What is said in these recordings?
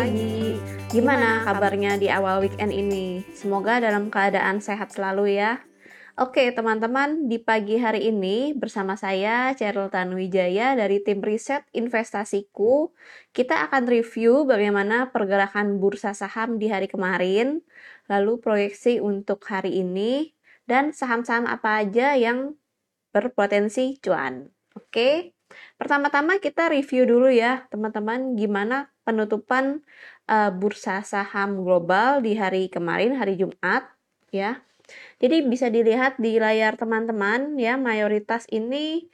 pagi. Gimana kabarnya di awal weekend ini? Semoga dalam keadaan sehat selalu ya. Oke teman-teman, di pagi hari ini bersama saya Cheryl Tanwijaya dari tim riset investasiku, kita akan review bagaimana pergerakan bursa saham di hari kemarin, lalu proyeksi untuk hari ini, dan saham-saham apa aja yang berpotensi cuan. Oke, pertama-tama kita review dulu ya teman-teman gimana penutupan uh, bursa saham global di hari kemarin, hari Jumat ya. Jadi bisa dilihat di layar teman-teman ya, mayoritas ini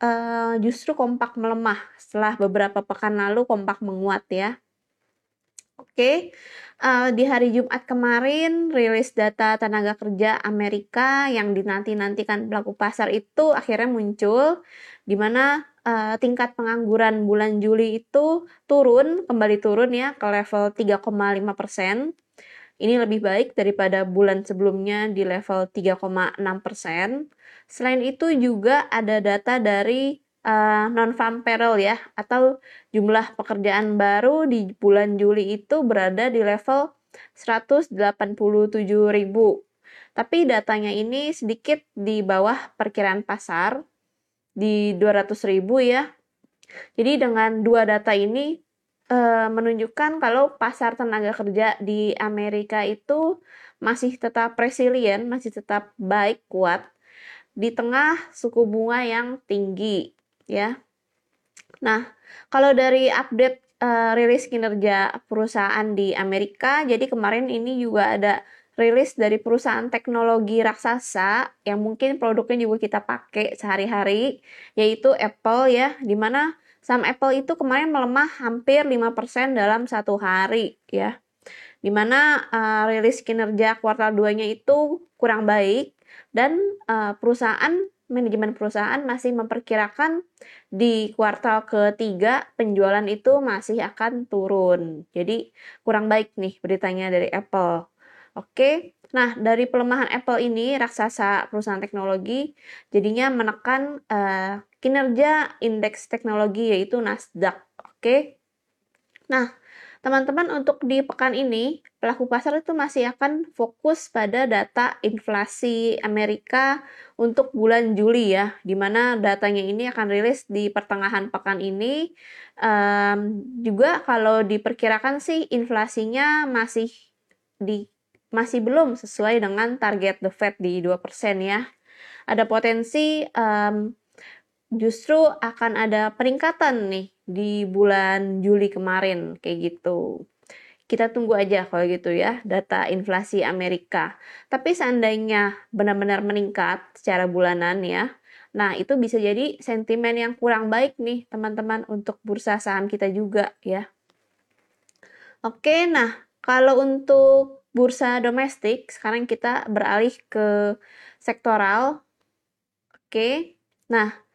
uh, justru kompak melemah setelah beberapa pekan lalu kompak menguat ya. Oke, uh, di hari Jumat kemarin rilis data tenaga kerja Amerika yang dinanti-nantikan pelaku pasar itu akhirnya muncul, di mana uh, tingkat pengangguran bulan Juli itu turun, kembali turun ya ke level 3,5 persen. Ini lebih baik daripada bulan sebelumnya di level 3,6 persen. Selain itu juga ada data dari uh, non-farm payroll ya, atau jumlah pekerjaan baru di bulan Juli itu berada di level 187 ribu. Tapi datanya ini sedikit di bawah perkiraan pasar di 200 ribu ya. Jadi dengan dua data ini uh, menunjukkan kalau pasar tenaga kerja di Amerika itu masih tetap resilient, masih tetap baik, kuat di tengah suku bunga yang tinggi ya. Nah, kalau dari update uh, rilis kinerja perusahaan di Amerika, jadi kemarin ini juga ada rilis dari perusahaan teknologi raksasa yang mungkin produknya juga kita pakai sehari-hari, yaitu Apple ya, di mana saham Apple itu kemarin melemah hampir 5% dalam satu hari ya. Di mana uh, rilis kinerja kuartal 2-nya itu kurang baik dan uh, perusahaan manajemen perusahaan masih memperkirakan di kuartal ketiga penjualan itu masih akan turun. Jadi kurang baik nih beritanya dari Apple. Oke, nah dari pelemahan Apple ini raksasa perusahaan teknologi jadinya menekan uh, kinerja indeks teknologi yaitu Nasdaq. Oke, nah Teman-teman, untuk di pekan ini, pelaku pasar itu masih akan fokus pada data inflasi Amerika untuk bulan Juli ya, di mana datanya ini akan rilis di pertengahan pekan ini. Um, juga kalau diperkirakan sih inflasinya masih di masih belum sesuai dengan target The Fed di 2% ya. Ada potensi um, justru akan ada peningkatan nih di bulan Juli kemarin kayak gitu. Kita tunggu aja kalau gitu ya data inflasi Amerika. Tapi seandainya benar-benar meningkat secara bulanan ya, nah itu bisa jadi sentimen yang kurang baik nih teman-teman untuk bursa saham kita juga ya. Oke, nah kalau untuk bursa domestik sekarang kita beralih ke sektoral. Oke, nah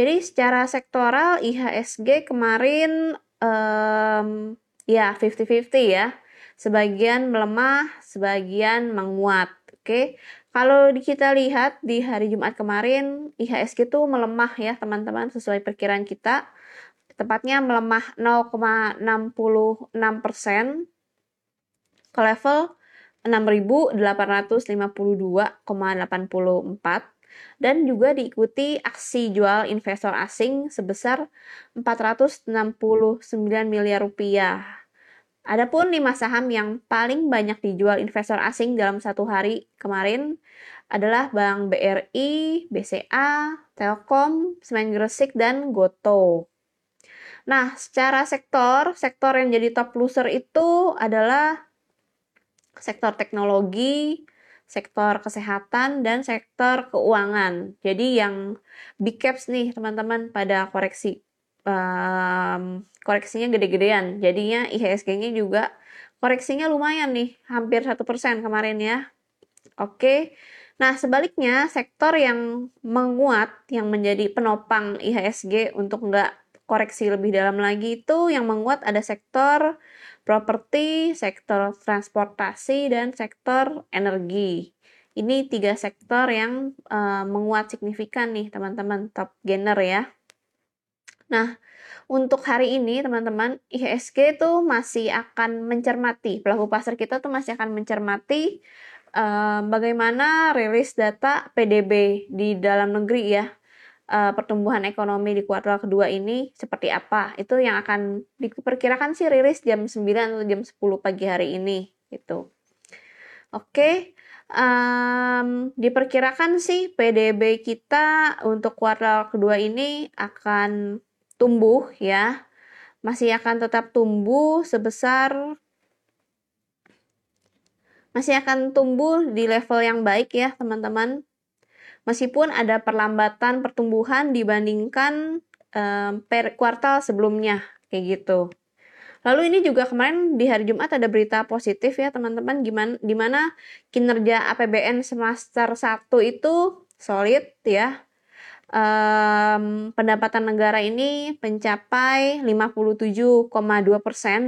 jadi secara sektoral IHSG kemarin um, ya 50-50 ya. Sebagian melemah, sebagian menguat. Oke. Kalau kita lihat di hari Jumat kemarin IHSG itu melemah ya teman-teman sesuai perkiraan kita. Tepatnya melemah 0,66% ke level 6.852,84 dan juga diikuti aksi jual investor asing sebesar 469 miliar rupiah. Adapun lima saham yang paling banyak dijual investor asing dalam satu hari kemarin adalah Bank BRI, BCA, Telkom, Semen Gresik, dan Goto. Nah, secara sektor, sektor yang jadi top loser itu adalah sektor teknologi, sektor kesehatan dan sektor keuangan. Jadi yang big caps nih teman-teman pada koreksi um, koreksinya gede-gedean. Jadinya IHSG-nya juga koreksinya lumayan nih, hampir satu persen kemarin ya. Oke. Nah, sebaliknya sektor yang menguat, yang menjadi penopang IHSG untuk nggak koreksi lebih dalam lagi itu yang menguat ada sektor properti, sektor transportasi, dan sektor energi. Ini tiga sektor yang uh, menguat signifikan nih teman-teman top gainer ya. Nah, untuk hari ini teman-teman IHSG itu masih akan mencermati pelaku pasar kita tuh masih akan mencermati uh, bagaimana rilis data PDB di dalam negeri ya uh, pertumbuhan ekonomi di kuartal kedua ini seperti apa? Itu yang akan diperkirakan sih rilis jam 9 atau jam 10 pagi hari ini gitu. Oke okay. um, diperkirakan sih PDB kita untuk kuartal kedua ini akan tumbuh ya. Masih akan tetap tumbuh sebesar masih akan tumbuh di level yang baik ya teman-teman meskipun ada perlambatan pertumbuhan dibandingkan um, per kuartal sebelumnya kayak gitu lalu ini juga kemarin di hari Jumat ada berita positif ya teman-teman gimana di mana kinerja APBN semester 1 itu solid ya um, pendapatan negara ini mencapai 57,2%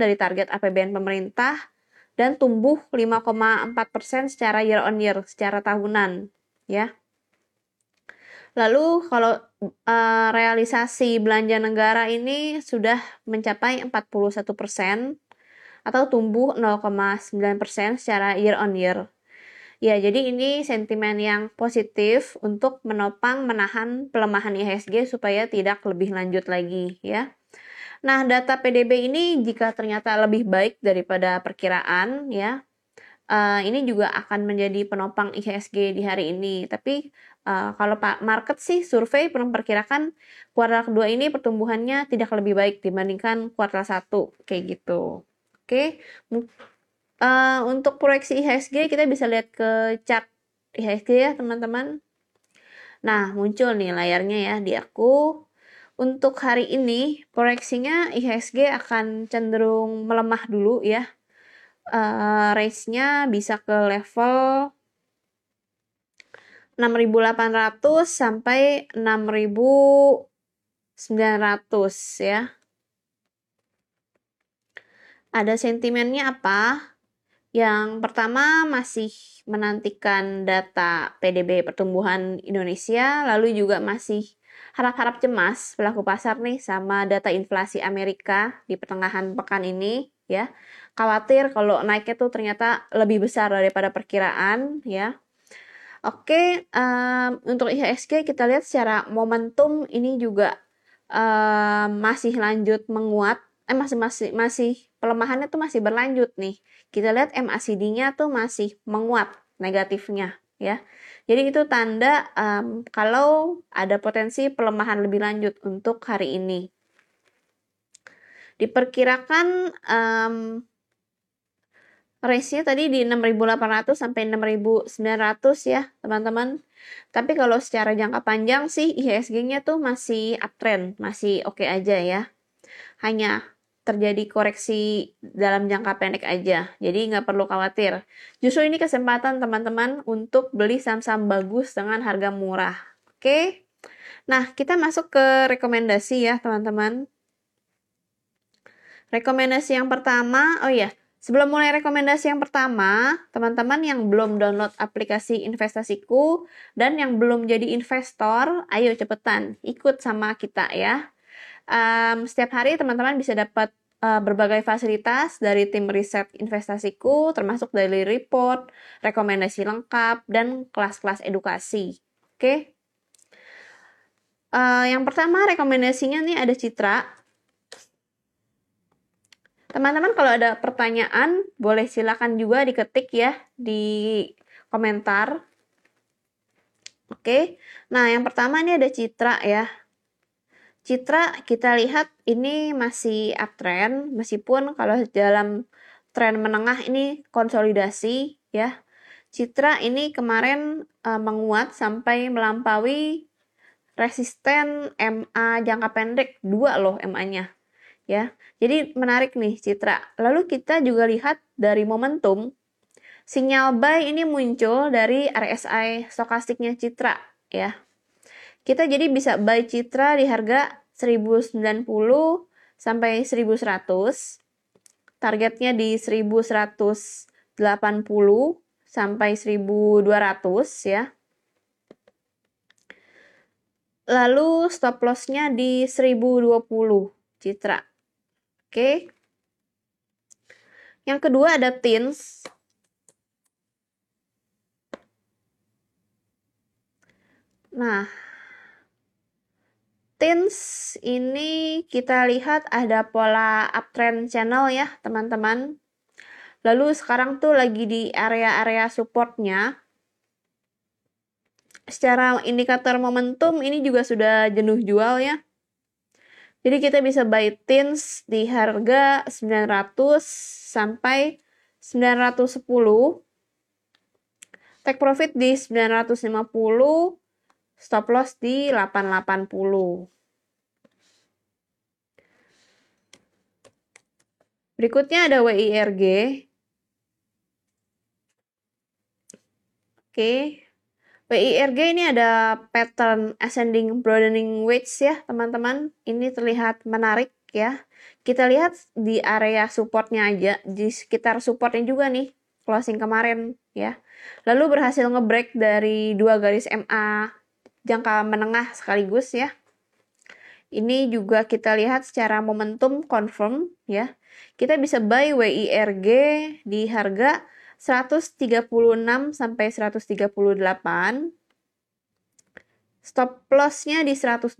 dari target APBN pemerintah dan tumbuh 5,4% secara year on year, secara tahunan, ya. Lalu kalau uh, realisasi belanja negara ini sudah mencapai 41% atau tumbuh 0,9% secara year on year. Ya, jadi ini sentimen yang positif untuk menopang menahan pelemahan IHSG supaya tidak lebih lanjut lagi ya. Nah, data PDB ini jika ternyata lebih baik daripada perkiraan ya, uh, ini juga akan menjadi penopang IHSG di hari ini. Tapi uh, kalau Pak market sih survei memperkirakan kuartal kedua ini pertumbuhannya tidak lebih baik dibandingkan kuartal satu kayak gitu. Oke, Uh, untuk proyeksi IHSG kita bisa lihat ke chart IHSG ya teman-teman. Nah muncul nih layarnya ya di aku. Untuk hari ini proyeksinya IHSG akan cenderung melemah dulu ya. Uh, range-nya bisa ke level 6800 sampai 6900 ya. Ada sentimennya apa? Yang pertama masih menantikan data PDB pertumbuhan Indonesia, lalu juga masih harap-harap cemas pelaku pasar nih sama data inflasi Amerika di pertengahan pekan ini ya. Khawatir kalau naiknya tuh ternyata lebih besar daripada perkiraan ya. Oke, um, untuk IHSG kita lihat secara momentum ini juga um, masih lanjut menguat eh masih masih masih pelemahannya tuh masih berlanjut nih. Kita lihat MACD-nya tuh masih menguat negatifnya ya. Jadi itu tanda um, kalau ada potensi pelemahan lebih lanjut untuk hari ini. Diperkirakan um, range-nya tadi di 6.800 sampai 6.900 ya, teman-teman. Tapi kalau secara jangka panjang sih IHSG-nya tuh masih uptrend, masih oke okay aja ya. Hanya terjadi koreksi dalam jangka pendek aja. Jadi nggak perlu khawatir. Justru ini kesempatan teman-teman untuk beli saham-saham bagus dengan harga murah. Oke? Nah, kita masuk ke rekomendasi ya teman-teman. Rekomendasi yang pertama, oh iya, Sebelum mulai rekomendasi yang pertama, teman-teman yang belum download aplikasi investasiku dan yang belum jadi investor, ayo cepetan ikut sama kita ya um, setiap hari teman-teman bisa dapat uh, berbagai fasilitas dari tim riset investasiku, termasuk daily report, rekomendasi lengkap, dan kelas-kelas edukasi. Oke. Okay? Uh, yang pertama rekomendasinya nih ada Citra. Teman-teman kalau ada pertanyaan boleh silakan juga diketik ya di komentar. Oke. Nah, yang pertama ini ada Citra ya. Citra kita lihat ini masih uptrend meskipun kalau dalam tren menengah ini konsolidasi ya. Citra ini kemarin uh, menguat sampai melampaui resisten MA jangka pendek dua loh MA-nya ya. Jadi menarik nih Citra. Lalu kita juga lihat dari momentum sinyal buy ini muncul dari RSI stokastiknya Citra ya. Kita jadi bisa buy Citra di harga 1090 sampai 1100. Targetnya di 1180 sampai 1200 ya. Lalu stop lossnya di 1020. Citra. Oke. Yang kedua ada Tins. Nah, Tins ini kita lihat ada pola uptrend channel ya teman-teman. Lalu sekarang tuh lagi di area-area supportnya. Secara indikator momentum ini juga sudah jenuh jual ya. Jadi kita bisa buy tins di harga 900 sampai 910. Take profit di 950, stop loss di 880. Berikutnya ada WIRG. Oke. WIRG ini ada pattern ascending broadening wedge ya, teman-teman. Ini terlihat menarik ya. Kita lihat di area supportnya aja, di sekitar supportnya juga nih, closing kemarin ya. Lalu berhasil ngebreak dari dua garis MA jangka menengah sekaligus ya. Ini juga kita lihat secara momentum confirm ya. Kita bisa buy WIRG di harga 136 sampai 138. Stop loss-nya di 128.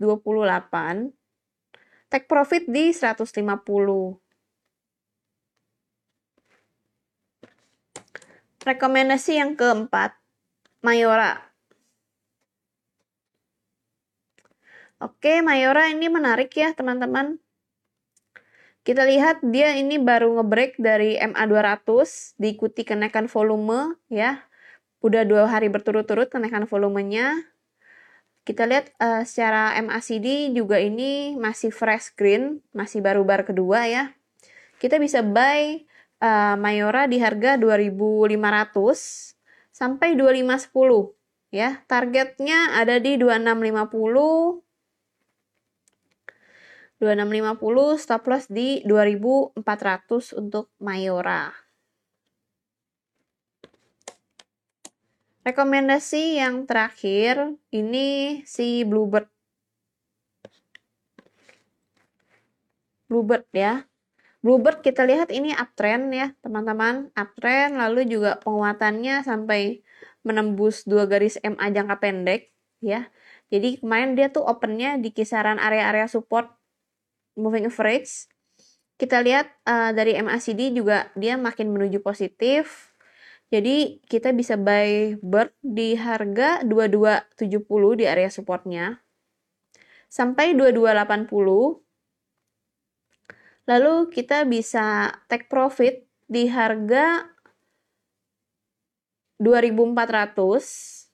Take profit di 150. Rekomendasi yang keempat, Mayora. Oke, Mayora ini menarik ya teman-teman. Kita lihat dia ini baru ngebreak dari MA200, diikuti kenaikan volume ya. Udah dua hari berturut-turut kenaikan volumenya. Kita lihat uh, secara MACD juga ini masih fresh green, masih baru bar kedua ya. Kita bisa buy uh, Mayora di harga 2500 sampai 2510 ya. Targetnya ada di 2650 2650 stop loss di 2400 untuk Mayora. Rekomendasi yang terakhir ini si Bluebird. Bluebird ya. Bluebird kita lihat ini uptrend ya, teman-teman. Uptrend lalu juga penguatannya sampai menembus dua garis MA jangka pendek ya. Jadi kemarin dia tuh opennya di kisaran area-area support moving average, kita lihat uh, dari MACD juga dia makin menuju positif. Jadi kita bisa buy bird di harga 2270 di area supportnya sampai 2280. Lalu kita bisa take profit di harga 2400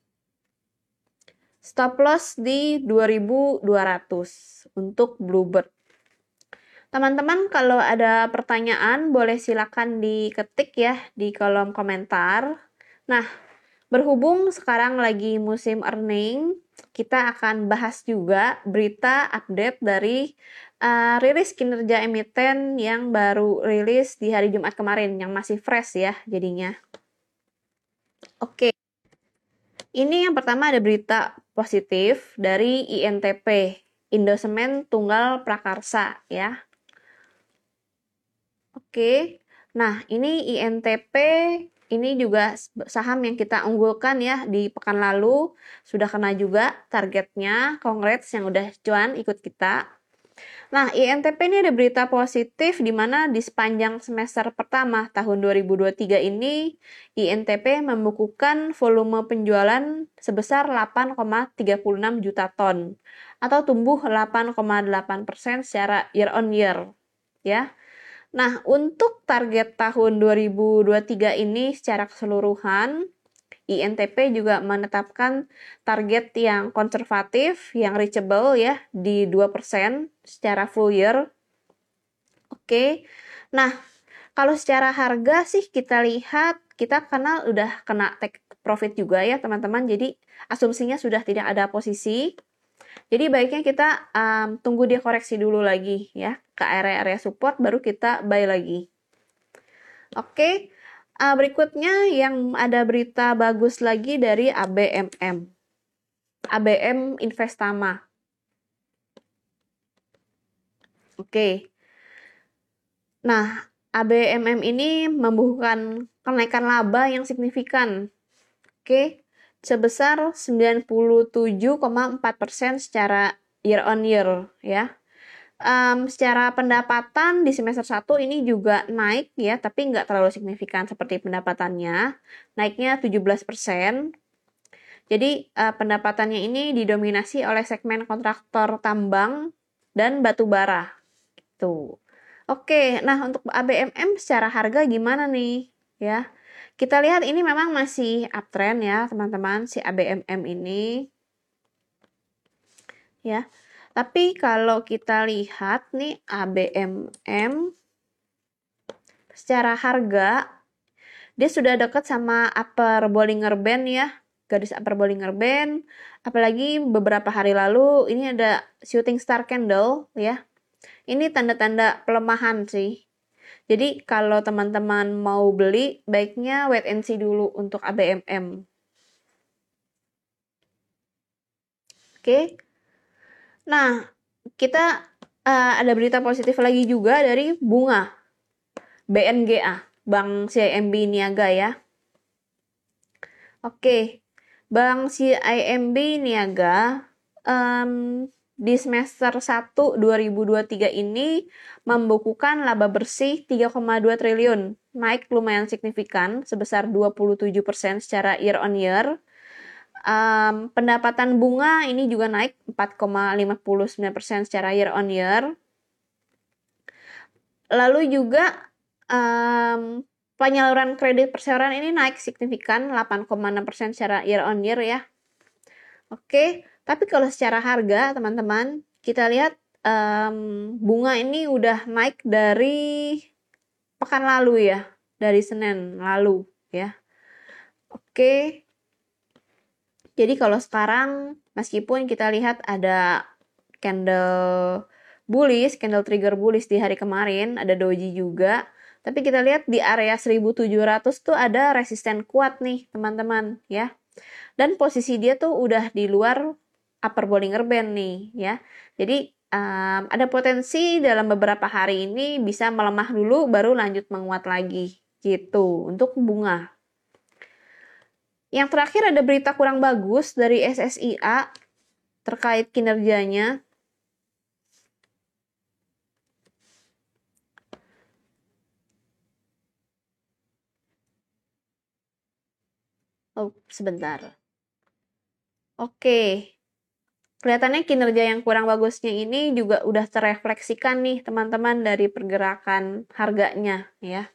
stop loss di 2200 untuk Bluebird. Teman-teman kalau ada pertanyaan boleh silakan diketik ya di kolom komentar. Nah, berhubung sekarang lagi musim earning, kita akan bahas juga berita update dari uh, rilis kinerja emiten yang baru rilis di hari Jumat kemarin yang masih fresh ya jadinya. Oke. Ini yang pertama ada berita positif dari INTP, Indosemen Tunggal Prakarsa ya. Oke. Nah, ini INTP ini juga saham yang kita unggulkan ya di pekan lalu sudah kena juga targetnya. Congrats yang udah cuan ikut kita. Nah, INTP ini ada berita positif di mana di sepanjang semester pertama tahun 2023 ini INTP membukukan volume penjualan sebesar 8,36 juta ton atau tumbuh 8,8% secara year on year ya. Nah, untuk target tahun 2023 ini secara keseluruhan, INTP juga menetapkan target yang konservatif, yang reachable ya, di 2% secara full year. Oke, nah kalau secara harga sih kita lihat, kita karena udah kena take profit juga ya teman-teman, jadi asumsinya sudah tidak ada posisi. Jadi baiknya kita um, tunggu dia koreksi dulu lagi ya ke area-area support baru kita buy lagi. Oke, uh, berikutnya yang ada berita bagus lagi dari ABMM. ABM Investama. Oke. Nah, ABMM ini membukukan kenaikan laba yang signifikan. Oke, sebesar 97,4% secara year on year ya. Um, secara pendapatan di semester 1 ini juga naik ya, tapi nggak terlalu signifikan seperti pendapatannya. Naiknya 17%. Jadi uh, pendapatannya ini didominasi oleh segmen kontraktor tambang dan batu bara. Gitu. Oke, nah untuk ABMM secara harga gimana nih? Ya, kita lihat ini memang masih uptrend ya teman-teman si ABMM ini. Ya, tapi kalau kita lihat nih ABMM secara harga dia sudah dekat sama upper Bollinger Band ya garis upper Bollinger Band apalagi beberapa hari lalu ini ada shooting star candle ya ini tanda-tanda pelemahan sih. Jadi kalau teman-teman mau beli, baiknya wait and see dulu untuk ABMM. Oke. Nah, kita uh, ada berita positif lagi juga dari bunga BNGA, Bank CIMB Niaga ya. Oke, Bank CIMB Niaga um, di semester 1 2023 ini membukukan laba bersih 3,2 triliun, naik lumayan signifikan sebesar 27% secara year on year. Um, pendapatan bunga ini juga naik 4,59% secara year on year. Lalu juga um, penyaluran kredit perseroan ini naik signifikan 8,6% secara year on year ya. Oke, tapi kalau secara harga, teman-teman, kita lihat um, bunga ini udah naik dari pekan lalu ya, dari Senin lalu ya. Oke. Jadi kalau sekarang meskipun kita lihat ada candle bullish, candle trigger bullish di hari kemarin, ada doji juga. Tapi kita lihat di area 1700 tuh ada resisten kuat nih, teman-teman, ya. Dan posisi dia tuh udah di luar upper Bollinger Band nih ya. Jadi um, ada potensi dalam beberapa hari ini bisa melemah dulu baru lanjut menguat lagi gitu untuk bunga. Yang terakhir ada berita kurang bagus dari SSIA terkait kinerjanya. Oh, sebentar. Oke, kelihatannya kinerja yang kurang bagusnya ini juga udah terefleksikan nih teman-teman dari pergerakan harganya ya.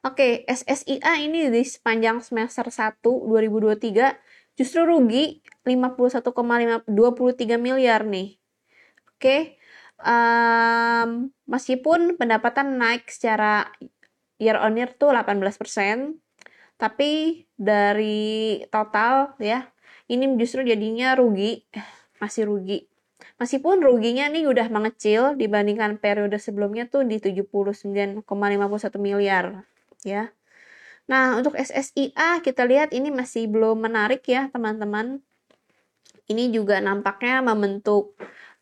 Oke, SSIA ini di sepanjang semester 1 2023 justru rugi 51,23 miliar nih. Oke, um, meskipun pendapatan naik secara year on year tuh 18%, tapi dari total ya ini justru jadinya rugi, masih rugi. Meskipun ruginya nih udah mengecil dibandingkan periode sebelumnya tuh di 79,51 miliar ya. Nah, untuk SSIA kita lihat ini masih belum menarik ya, teman-teman. Ini juga nampaknya membentuk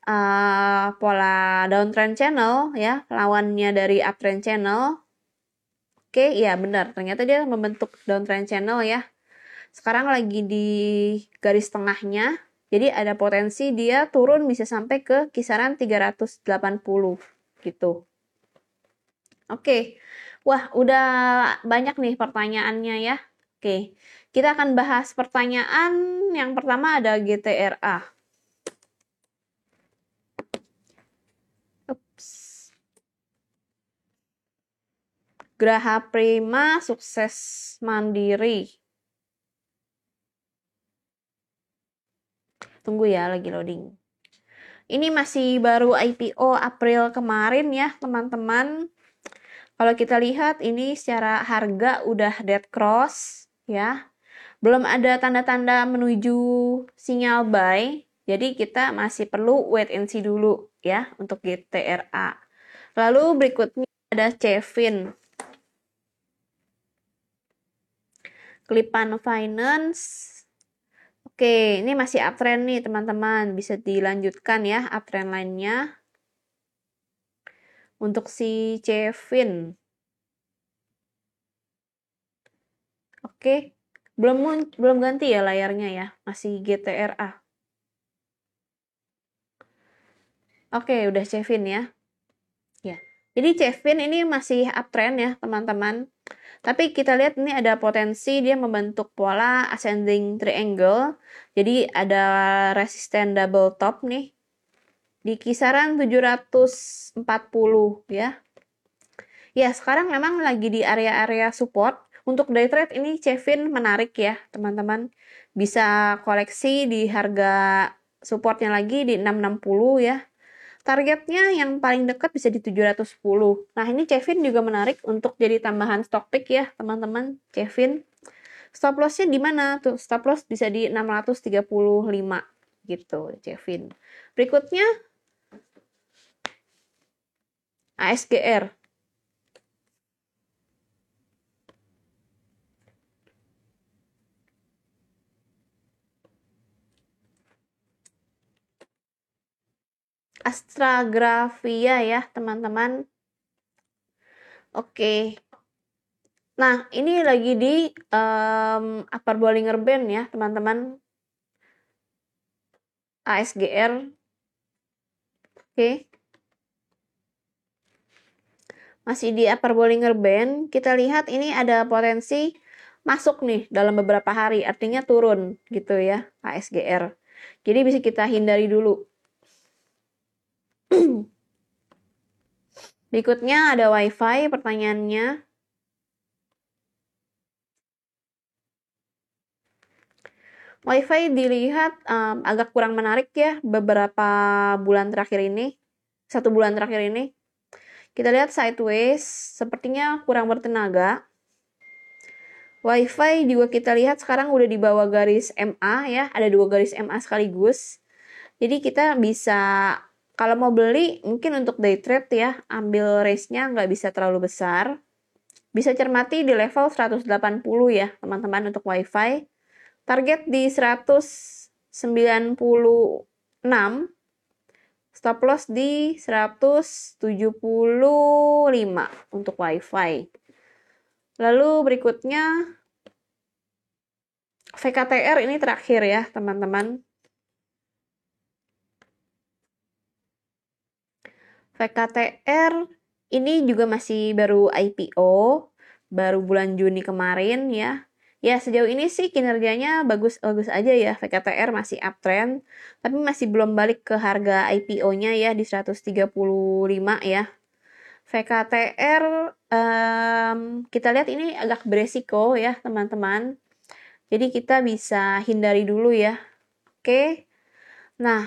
uh, pola downtrend channel ya, lawannya dari uptrend channel. Oke, iya benar. Ternyata dia membentuk downtrend channel ya sekarang lagi di garis tengahnya. Jadi ada potensi dia turun bisa sampai ke kisaran 380 gitu. Oke. Wah udah banyak nih pertanyaannya ya. Oke. Kita akan bahas pertanyaan yang pertama ada GTRA Ups. Graha Prima sukses mandiri Tunggu ya, lagi loading. Ini masih baru IPO April kemarin ya, teman-teman. Kalau kita lihat ini secara harga udah dead cross ya. Belum ada tanda-tanda menuju sinyal buy. Jadi kita masih perlu wait and see dulu ya untuk GTRA. Lalu berikutnya ada Cevin. Klipan Finance Oke, ini masih uptrend nih teman-teman. Bisa dilanjutkan ya uptrend lainnya. untuk si Cevin. Oke, belum belum ganti ya layarnya ya, masih GTRA. Oke, udah Cevin ya. Ya. Jadi Cevin ini masih uptrend ya, teman-teman. Tapi kita lihat ini ada potensi dia membentuk pola ascending triangle. Jadi ada resisten double top nih di kisaran 740 ya. Ya, sekarang memang lagi di area-area support. Untuk day trade ini Cevin menarik ya, teman-teman. Bisa koleksi di harga supportnya lagi di 660 ya Targetnya yang paling dekat bisa di 710. Nah, ini Cevin juga menarik untuk jadi tambahan stock pick ya, teman-teman. Cevin. Stop lossnya di mana tuh? Stop loss bisa di 635 gitu, Cevin. Berikutnya ASGR. Astrografia ya teman-teman. Oke. Nah ini lagi di um, upper Bollinger Band ya teman-teman. ASGR. Oke. Masih di upper Bollinger Band. Kita lihat ini ada potensi masuk nih dalam beberapa hari. Artinya turun gitu ya ASGR. Jadi bisa kita hindari dulu. Berikutnya ada WiFi pertanyaannya. WiFi dilihat um, agak kurang menarik ya beberapa bulan terakhir ini. Satu bulan terakhir ini. Kita lihat sideways, sepertinya kurang bertenaga. WiFi juga kita lihat sekarang udah di bawah garis MA ya, ada dua garis MA sekaligus. Jadi kita bisa kalau mau beli, mungkin untuk day trade ya, ambil range-nya nggak bisa terlalu besar. Bisa cermati di level 180 ya, teman-teman untuk WiFi. Target di 196, stop loss di 175 untuk WiFi. Lalu berikutnya VKTR ini terakhir ya, teman-teman. VKTR ini juga masih baru IPO, baru bulan Juni kemarin ya. Ya sejauh ini sih kinerjanya bagus-bagus aja ya, VKTR masih uptrend, tapi masih belum balik ke harga IPO-nya ya di 135 ya. VKTR um, kita lihat ini agak beresiko ya teman-teman. Jadi kita bisa hindari dulu ya. Oke. Nah,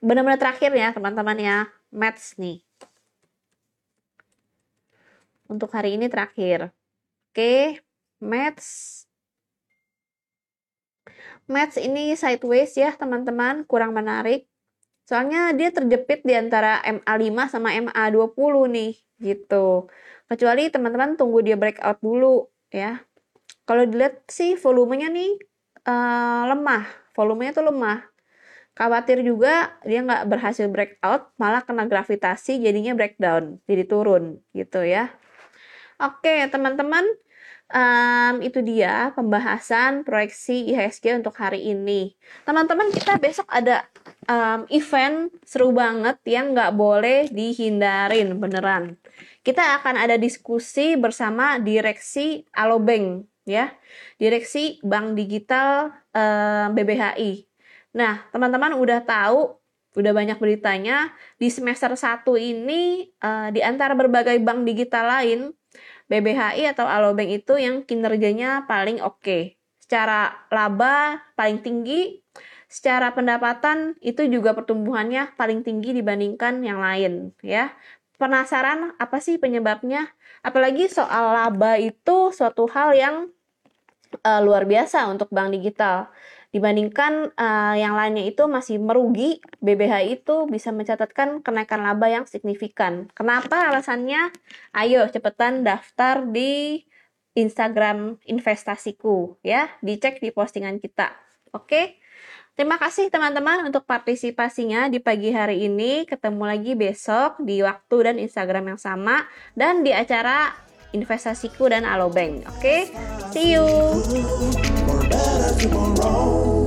benar-benar terakhir ya teman-teman ya match nih. Untuk hari ini terakhir. Oke, match. Match ini sideways ya teman-teman, kurang menarik. Soalnya dia terjepit di antara MA5 sama MA20 nih, gitu. Kecuali teman-teman tunggu dia breakout dulu ya. Kalau dilihat sih volumenya nih uh, lemah, volumenya tuh lemah khawatir juga dia nggak berhasil breakout malah kena gravitasi jadinya breakdown jadi turun gitu ya. Oke teman-teman um, itu dia pembahasan proyeksi IHSG untuk hari ini. Teman-teman kita besok ada um, event seru banget yang nggak boleh dihindarin beneran. Kita akan ada diskusi bersama direksi Alobank ya. Direksi Bank Digital um, BBHI Nah, teman-teman udah tahu, udah banyak beritanya, di semester 1 ini uh, di antara berbagai bank digital lain, BBHI atau Alobank itu yang kinerjanya paling oke. Okay. Secara laba paling tinggi, secara pendapatan itu juga pertumbuhannya paling tinggi dibandingkan yang lain, ya. Penasaran apa sih penyebabnya? Apalagi soal laba itu suatu hal yang uh, luar biasa untuk bank digital Dibandingkan uh, yang lainnya itu masih merugi, BBH itu bisa mencatatkan kenaikan laba yang signifikan. Kenapa alasannya? Ayo cepetan daftar di Instagram investasiku ya, dicek di postingan kita. Oke? Terima kasih teman-teman untuk partisipasinya di pagi hari ini. Ketemu lagi besok di waktu dan Instagram yang sama dan di acara investasiku dan Alobank. Oke, see you. Better tomorrow. wrong.